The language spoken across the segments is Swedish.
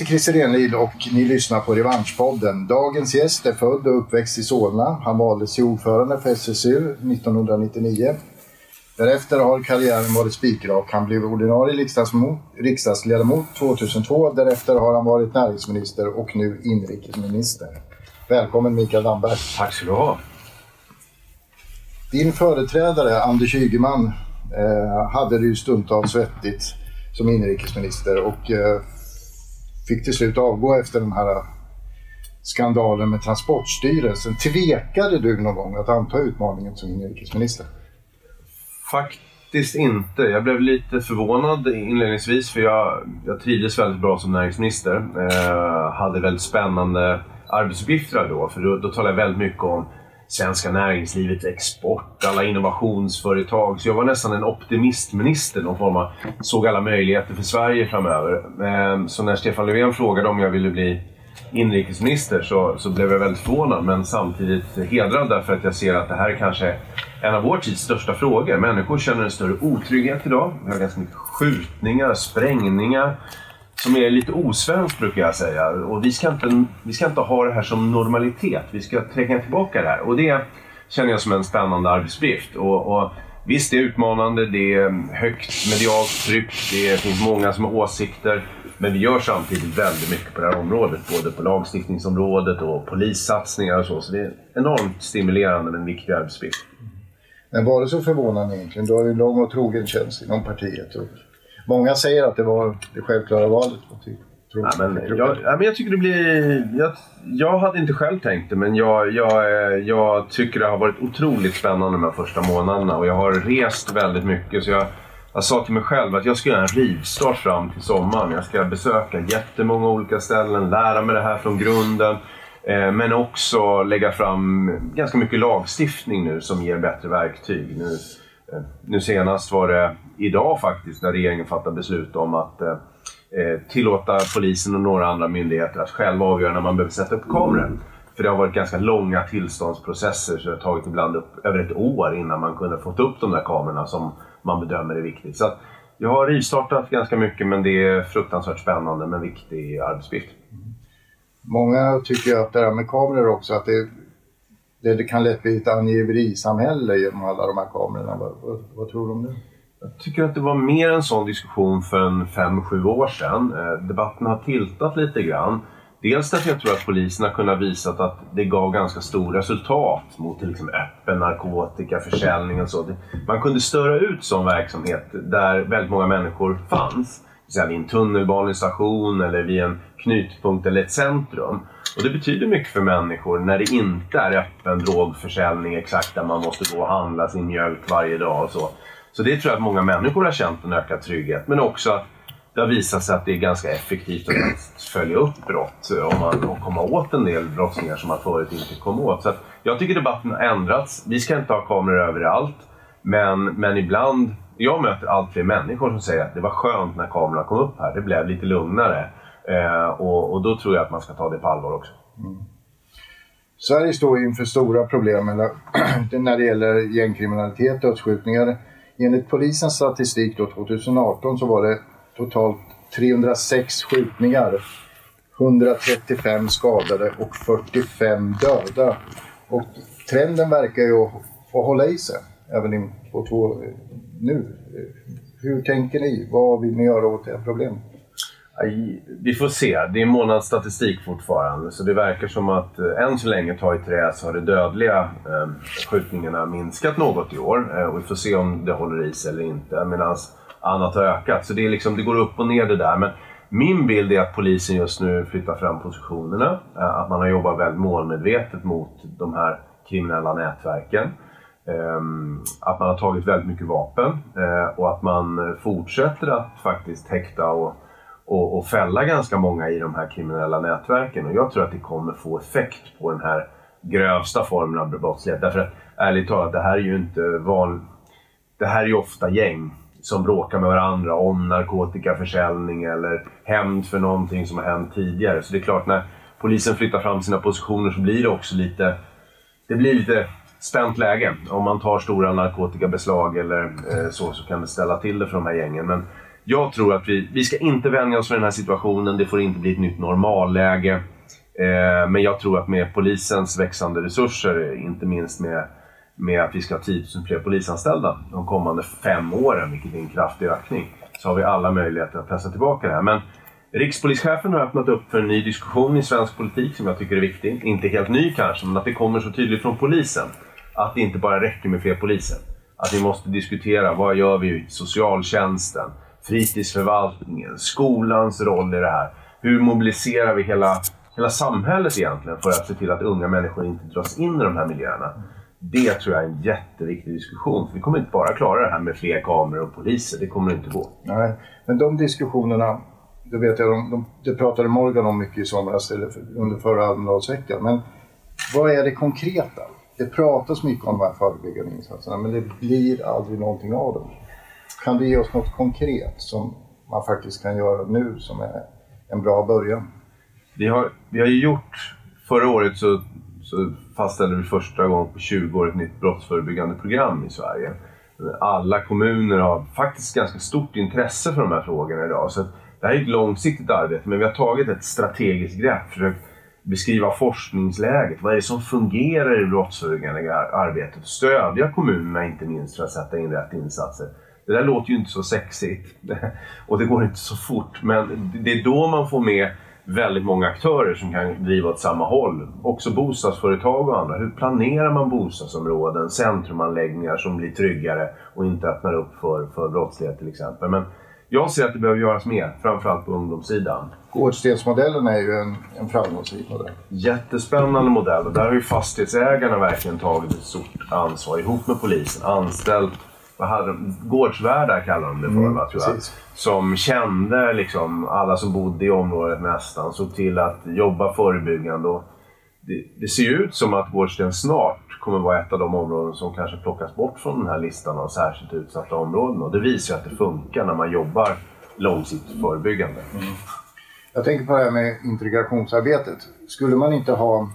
Heter Christer Enlid och ni lyssnar på Revanschpodden. Dagens gäst är född och uppväxt i Solna. Han valdes till ordförande för SSU 1999. Därefter har karriären varit spikrak. Han blev ordinarie riksdagsledamot 2002. Därefter har han varit näringsminister och nu inrikesminister. Välkommen Mikael Damberg. Tack ska du ha. Din företrädare Anders Ygeman eh, hade det ju stundtals svettigt som inrikesminister och eh, fick till slut avgå efter den här eh, skandalen med Transportstyrelsen. Tvekade du någon gång att anta utmaningen som inrikesminister? Faktiskt inte. Jag blev lite förvånad inledningsvis för jag, jag trivdes väldigt bra som näringsminister. Eh, hade väldigt spännande arbetsuppgifter då. För då, då talade jag väldigt mycket om svenska näringslivet, export, alla innovationsföretag. Så jag var nästan en optimistminister, någon form av, såg alla möjligheter för Sverige framöver. Ehm, så när Stefan Löfven frågade om jag ville bli inrikesminister så, så blev jag väldigt förvånad men samtidigt hedrad därför att jag ser att det här är kanske en av vår tids största frågor. Människor känner en större otrygghet idag. Vi har ganska mycket skjutningar, sprängningar som är lite osvenskt brukar jag säga. Och vi ska, inte, vi ska inte ha det här som normalitet. Vi ska tränga tillbaka det här. Och det känner jag som en spännande arbetsuppgift. Och, och visst, det är utmanande. Det är högt medialt tryck. Det finns många som har åsikter. Men vi gör samtidigt väldigt mycket på det här området. Både på lagstiftningsområdet och polissatsningar och så. Så det är enormt stimulerande men viktig arbetsuppgift. Men var det så förvånande egentligen? Du har ju lång och trogen tjänst inom partiet. Och Många säger att det var det självklara valet. Tror, ja, men, jag, ja, men jag tycker det blir... Jag, jag hade inte själv tänkt det, men jag, jag, jag tycker det har varit otroligt spännande de här första månaderna. Och jag har rest väldigt mycket. Så jag, jag sa till mig själv att jag ska göra en rivstart fram till sommaren. Jag ska besöka jättemånga olika ställen, lära mig det här från grunden. Eh, men också lägga fram ganska mycket lagstiftning nu som ger bättre verktyg. Nu, nu senast var det idag faktiskt när regeringen fattade beslut om att eh, eh, tillåta polisen och några andra myndigheter att själva avgöra när man behöver sätta upp kameror. För det har varit ganska långa tillståndsprocesser så det har tagit ibland upp över ett år innan man kunde fått upp de där kamerorna som man bedömer är viktigt. Så jag har rivstartat ganska mycket men det är fruktansvärt spännande men viktig arbetsuppgift. Mm. Många tycker att det här med kameror också, att det det, det kan lätt bli ett angiverisamhälle genom alla de här kamerorna. Vad, vad, vad, tror du om det? Jag tycker att det var mer en sån diskussion för en fem sju år sedan. Eh, debatten har tiltat lite grann. Dels därför jag tror att polisen har kunnat visa att det gav ganska stora resultat mot till exempel öppen narkotika, försäljning och så. Man kunde störa ut sån verksamhet där väldigt många människor fanns säga, Vid en tunnelbanestation eller vid en knutpunkt eller ett centrum. Och det betyder mycket för människor när det inte är öppen drogförsäljning exakt där man måste gå och handla sin mjölk varje dag och så. Så det tror jag att många människor har känt en ökad trygghet. Men också att det har visat sig att det är ganska effektivt att följa upp brott eh, om man, och komma åt en del brottslingar som man förut inte kom åt. Så jag tycker debatten har ändrats. Vi ska inte ha kameror överallt. Men, men ibland, jag möter allt fler människor som säger att det var skönt när kamerorna kom upp här. Det blev lite lugnare. Eh, och, och, då tror jag att man ska ta det på allvar också. Mm. Sverige står inför stora problem när det gäller gängkriminalitet och dödsskjutningar. Enligt polisens statistik då, 2018 så var det totalt 306 skjutningar, 135 skadade och 45 döda. Och trenden verkar ju att hålla i sig även in på två, eh, nu. Hur tänker ni? Vad vill ni göra åt det här problemet? Vi får se. Det är månadsstatistik fortfarande så det verkar som att eh, än så länge, ta i trä, så har de dödliga eh, skjutningarna minskat något i år. Och vi får se om det håller i sig eller inte medan annat har ökat. Så det, är liksom, det går upp och ner det där. Men min bild är att polisen just nu flyttar fram positionerna. Att man har jobbat väldigt målmedvetet mot de här kriminella nätverken. Ehm, att man har tagit väldigt mycket vapen eh, och att man fortsätter att faktiskt häkta och och, och fälla ganska många i de här kriminella nätverken. Och jag tror att det kommer få effekt på den här grövsta formen av brottslighet. Därför att ärligt talat, det här är ju inte van... Det här är ju ofta gäng som bråkar med varandra om narkotikaförsäljning eller hämnd för någonting som har hänt tidigare. Så det är klart, när polisen flyttar fram sina positioner så blir det också lite... Det blir lite spänt läge. Om man tar stora narkotikabeslag eller eh, så, så kan det ställa till det för de här gängen. Men Jag tror att vi, vi ska inte vänja oss vid den här situationen. Det får inte bli ett nytt normalläge. Eh, men jag tror att med polisens växande resurser, inte minst med, med att vi ska ha 10 000 fler polisanställda de kommande fem åren, vilket är en kraftig ökning, så har vi alla möjligheter att pressa tillbaka det här. Men Rikspolischefen har öppnat upp för en ny diskussion i svensk politik som jag tycker är viktig. Inte helt ny kanske, men att det kommer så tydligt från polisen. Att det inte bara räcker med fler poliser. Att vi måste diskutera vad gör vi i socialtjänsten, fritidsförvaltningen, skolans roll i det här. Hur mobiliserar vi hela, hela samhället egentligen för att se till att unga människor inte dras in i de här miljöerna? Det tror jag är en jätteviktig diskussion. För vi kommer inte bara klara det här med fler kameror och poliser. Det kommer inte gå. Nej, men de diskussionerna det vet jag, de, de, det pratade Morgan om mycket i somras under förra Almedalsveckan. Men vad är det konkreta? Det pratas mycket om de här förebyggande insatserna men det blir aldrig någonting av dem. Kan du ge oss något konkret som man faktiskt kan göra nu som är en bra början? Vi har, vi har ju gjort, förra året så, så fastställde vi första gången på 20 år ett nytt brottsförebyggande program i Sverige. Alla kommuner har faktiskt ganska stort intresse för de här frågorna idag. Så det här är ett långsiktigt arbete, men vi har tagit ett strategiskt grepp. Försökt beskriva forskningsläget. Vad är det som fungerar i det brottsförebyggande arbetet? Stödja kommunerna inte minst för att sätta in rätt insatser. Det där låter ju inte så sexigt och det går inte så fort. Men det är då man får med väldigt många aktörer som kan driva åt samma håll. Också bostadsföretag och andra. Hur planerar man bostadsområden, centrumanläggningar som blir tryggare och inte öppnar upp för, för brottslighet till exempel. Men jag ser att det behöver göras mer, framförallt på ungdomssidan. Gårdstensmodellen är ju en, en framgångsrik modell. Jättespännande modell och där har ju fastighetsägarna verkligen tagit ett stort ansvar ihop med polisen. Anställt vad hade de, gårdsvärdar kallade de det för, mm, va, tror jag. Som kände liksom alla som bodde i området nästan, såg till att jobba förebyggande. Och det, det ser ut som att Gårdsten snart kommer vara ett av de områden som kanske plockas bort från den här listan av särskilt utsatta områden. Och det visar ju att det funkar när man jobbar långsiktigt förebyggande. Mm. Jag tänker på det här med integrationsarbetet. Skulle man inte ha...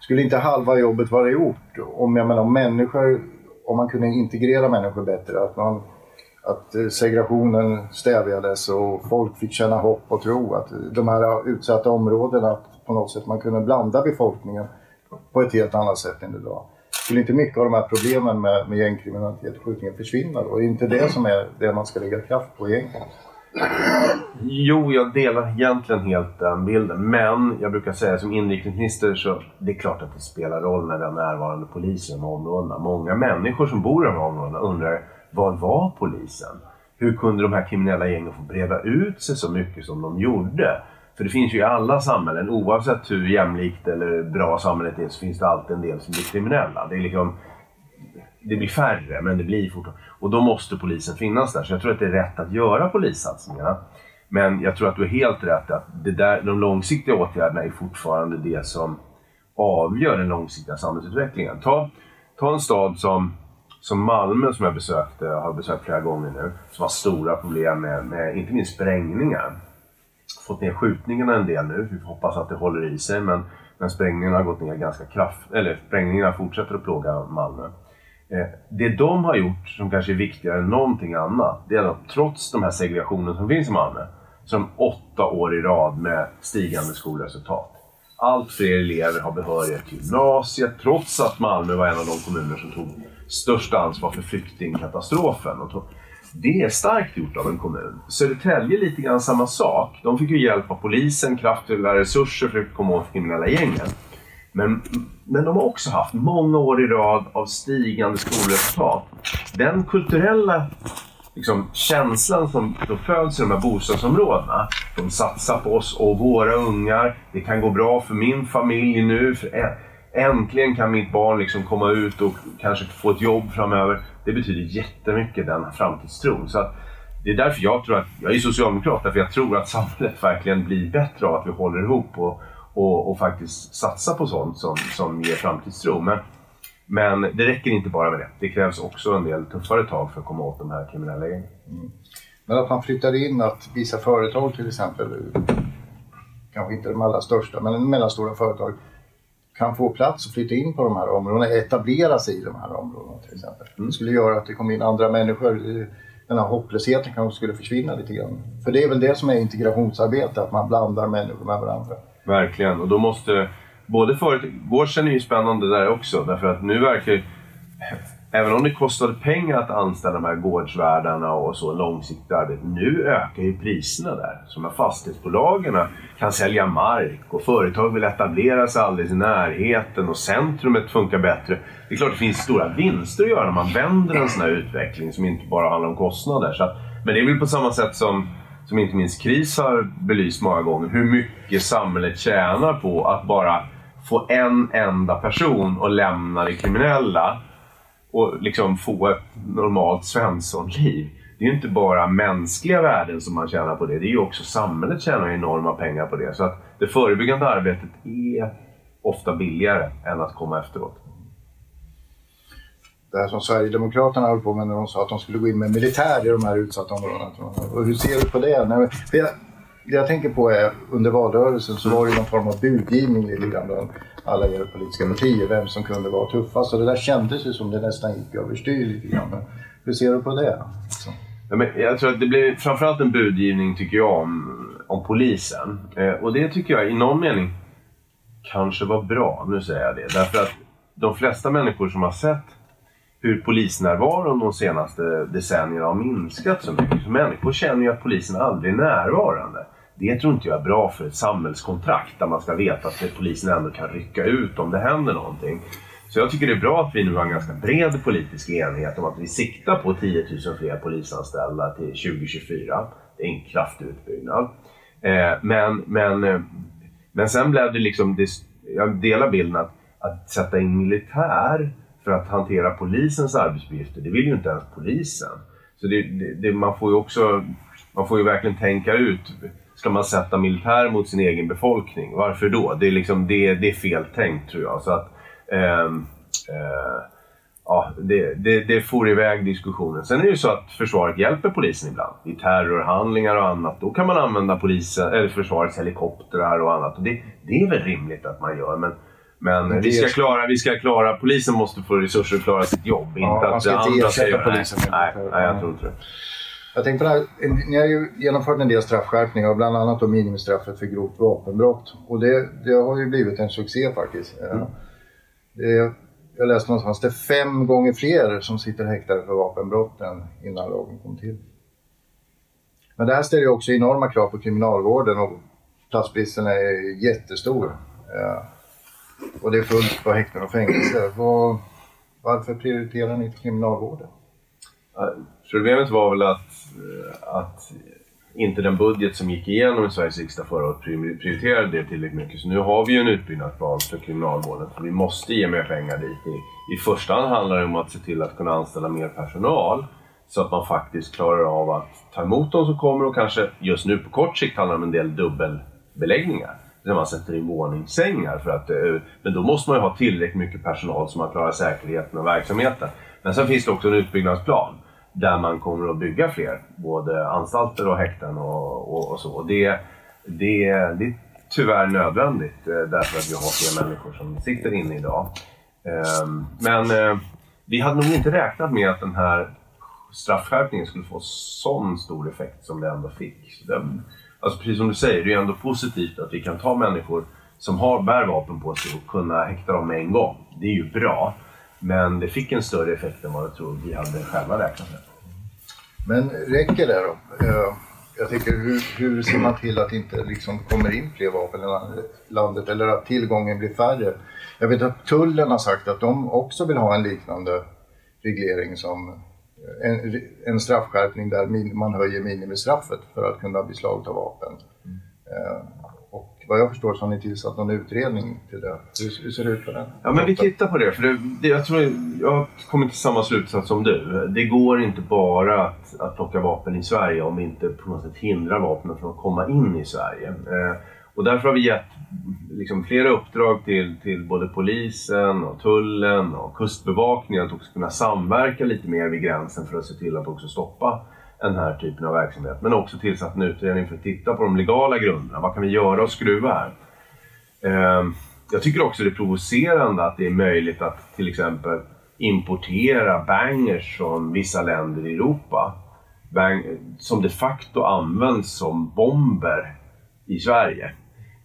Skulle inte halva jobbet vara gjort om, jag menar, om människor... Om man kunde integrera människor bättre, att man att eh, segregationen stävjades och folk fick känna hopp och tro att de här utsatta områdena, att på något sätt man kunde blanda befolkningen på ett helt annat sätt än idag. Skulle inte mycket av de här problemen med, med gängkriminalitet och skjutningar försvinna då? Är inte det som är det man ska lägga kraft på egentligen? Jo, jag delar egentligen helt den bilden. Men jag brukar säga som inrikesminister så det är klart att det spelar roll när den närvarande polisen i områdena. Många människor som bor i de här områdena undrar var var polisen? Hur kunde de här kriminella gängen få breda ut sig så mycket som de gjorde? För det finns ju i alla samhällen, oavsett hur jämlikt eller bra samhället är, så finns det alltid en del som blir kriminella. Det, är liksom, det blir färre, men det blir fortfarande... Och då måste polisen finnas där. Så jag tror att det är rätt att göra polissatsningarna. Men jag tror att du har helt rätt att det där, de långsiktiga åtgärderna är fortfarande det som avgör den långsiktiga samhällsutvecklingen. Ta, ta en stad som, som Malmö som jag besökte, har besökt flera gånger nu, som har stora problem med, med inte minst sprängningar fått ner skjutningarna en del nu. Vi får hoppas att det håller i sig. Men, men sprängningarna har gått ner ganska kraftigt. Eller sprängningarna fortsätter att plåga Malmö. Eh, det de har gjort som kanske är viktigare än någonting annat. Det är att trots de här segregationen som finns i Malmö. Som åtta år i rad med stigande skolresultat. Allt fler elever har behörighet till gymnasiet trots att Malmö var en av de kommuner som tog största ansvar för flyktingkatastrofen. Det är starkt gjort av en kommun. Södertälje lite grann samma sak. De fick ju hjälp av polisen, kraftfulla resurser för att komma åt kriminella gängen. Men, men de har också haft många år i rad av stigande skolresultat. Den kulturella liksom, känslan som då föds i de här bostadsområdena. De satsar på oss och våra ungar. Det kan gå bra för min familj nu. För äntligen kan mitt barn liksom komma ut och kanske få ett jobb framöver det betyder jättemycket, den framtidstron. Så att, det är därför jag tror att, jag är socialdemokrat, därför jag tror att samhället verkligen blir bättre av att vi håller ihop och, och, och faktiskt satsar på sånt som, som ger framtidstro. Men, men det räcker inte bara med det. Det krävs också en del tuffare tag för att komma åt de här kriminella gängen. Mm. Men att man flyttar in att vissa företag till exempel, kanske inte de allra största, men mellanstora företag, kan få plats och flytta in på de här områdena, etablera sig i de här områdena till exempel. Mm. Det skulle göra att det kom in andra människor. den här hopplösheten kanske skulle försvinna lite grann. För det är väl det som är integrationsarbete, att man blandar människor med varandra. Verkligen, och då måste både företag... Gårdsen är ju spännande där också, därför att nu verkar Även om det kostade pengar att anställa de här gårdsvärdarna och så långsiktigt arbete. Nu ökar ju priserna där. Så när fastighetsbolagen kan sälja mark och företag vill etablera sig alldeles i närheten och centrumet funkar bättre. Det är klart det finns stora vinster att göra när man vänder en sån här utveckling som inte bara handlar om kostnader. Så att, men det är väl på samma sätt som som inte minst KRIS har belyst många gånger, hur mycket samhället tjänar på att bara få en enda person att lämna det kriminella och liksom få ett normalt svenssonliv. Det är ju inte bara mänskliga värden som man tjänar på det. Det är ju också samhället tjänar enorma pengar på det. Så att det förebyggande arbetet är ofta billigare än att komma efteråt. Det här som Sverigedemokraterna höll på med när de sa att de skulle gå in med militär i de här utsatta områdena. Och hur ser du på det? Nej, det jag tänker på är under valrörelsen så var det någon form av budgivning lite grann bland alla era politiska partier, vem som kunde vara tuffast. Och det där kändes ju som det nästan gick överstyr lite grann. Men hur ser du på det? Så. Ja, men jag tror att det blev framförallt en budgivning tycker jag om, om polisen. Eh, och det tycker jag i någon mening kanske var bra. Nu säger jag det. Därför att de flesta människor som har sett hur polisnärvaron de senaste decennierna har minskat så mycket. Så människor känner ju att polisen aldrig är närvarande. Det tror inte jag är bra för ett samhällskontrakt där man ska veta att polisen ändå kan rycka ut om det händer någonting. Så jag tycker det är bra att vi nu har en ganska bred politisk enighet om att vi siktar på 10 000 fler polisanställda till 2024. Det är en kraftig utbyggnad. Eh, men, men, eh, men sen blev det liksom, jag delar bilden att, att sätta in militär för att hantera polisens arbetsuppgifter, det vill ju inte ens polisen. Så det, det, det, man får ju också, man får ju verkligen tänka ut ska man sätta militär mot sin egen befolkning? Varför då? Det är, liksom, det, det är fel tänkt tror jag. Så att, eh, eh, ja, det, det, det får iväg diskussionen. Sen är det ju så att försvaret hjälper polisen ibland. I terrorhandlingar och annat. Då kan man använda polisen, eller försvarets helikoptrar och annat. Och det, det är väl rimligt att man gör. Men, men vi ska, klara, vi ska klara, polisen måste få resurser att klara sitt jobb. Ja, inte man ska att inte ersätta polisen. Nej, nej, jag tror inte det. Jag tänkte på det här, ni har ju genomfört en del straffskärpningar, bland annat då minimistraffet för grovt vapenbrott. Och det, det har ju blivit en succé faktiskt. Mm. Det, jag läste någonstans, det är fem gånger fler som sitter häktade för vapenbrott än innan lagen kom till. Men det här ställer ju också enorma krav på kriminalvården och platsbristen är jättestor. Ja. Och det är fullt på häkten och fängelser. Var, varför prioriterar ni inte kriminalvården? Eh, problemet var väl att, eh, att inte den budget som gick igenom i Sveriges riksdag förra året prioriterade det tillräckligt mycket. Så nu har vi ju en utbyggnadsplan för kriminalvården. vi måste ge mer pengar dit. I, I första hand handlar det om att se till att kunna anställa mer personal så att man faktiskt klarar av att ta emot de som kommer och kanske just nu på kort sikt handlar det om en del dubbelbeläggningar. Där man sätter in våningssängar. För att, eh, men då måste man ju ha tillräckligt mycket personal så man klarar säkerheten och verksamheten. Men sen finns det också en utbyggnadsplan där man kommer att bygga fler, både anstalter och häkten och, och, och så. Det, det, det är tyvärr nödvändigt eh, därför att vi har fler människor som sitter inne idag. Ehm, men eh, vi hade nog inte räknat med att den här straffskärpningen skulle få sån stor effekt som det ändå fick. Det, alltså precis som du säger, det är ändå positivt att vi kan ta människor som har, bär vapen på sig och kunna häkta dem med en gång. Det är ju bra. Men det fick en större effekt än vad jag tror vi hade själva räknat med. Men räcker det då? Jag tänker, hur, hur ser man till att det inte liksom kommer in fler vapen i landet eller att tillgången blir färre? Jag vet att tullen har sagt att de också vill ha en liknande reglering som en, en straffskärpning där man höjer minimistraffet för att kunna beslagta vapen. Mm. Vad jag förstår så har ni tillsatt någon utredning till det. Hur, hur ser det ut för den? Ja, men vi tittar på det. För det, det, jag, tror, jag har kommit till samma slutsats som du. Det går inte bara att, att plocka vapen i Sverige om vi inte på något sätt hindrar vapnen från att komma in i Sverige. Eh, och därför har vi gett liksom, flera uppdrag till, till både polisen, och tullen och kustbevakningen att också kunna samverka lite mer vid gränsen för att se till att också stoppa den här typen av verksamhet. Men också tillsatt en utredning för att titta på de legala grunderna. Vad kan vi göra och skruva här? Ehm, jag tycker också det är provocerande att det är möjligt att till exempel importera bangers från vissa länder i Europa bang, som de facto används som bomber i Sverige.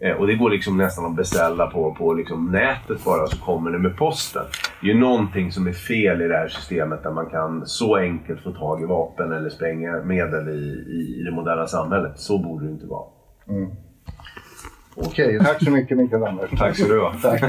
Eh, och det går liksom nästan att beställa på, på liksom nätet bara så kommer det med posten. Det är ju någonting som är fel i det här systemet där man kan så enkelt få tag i vapen eller sprängmedel i, i, i det moderna samhället. Så borde det inte vara. Mm. Okej, tack så mycket Mikael Anders. Tack så du ha. Tack.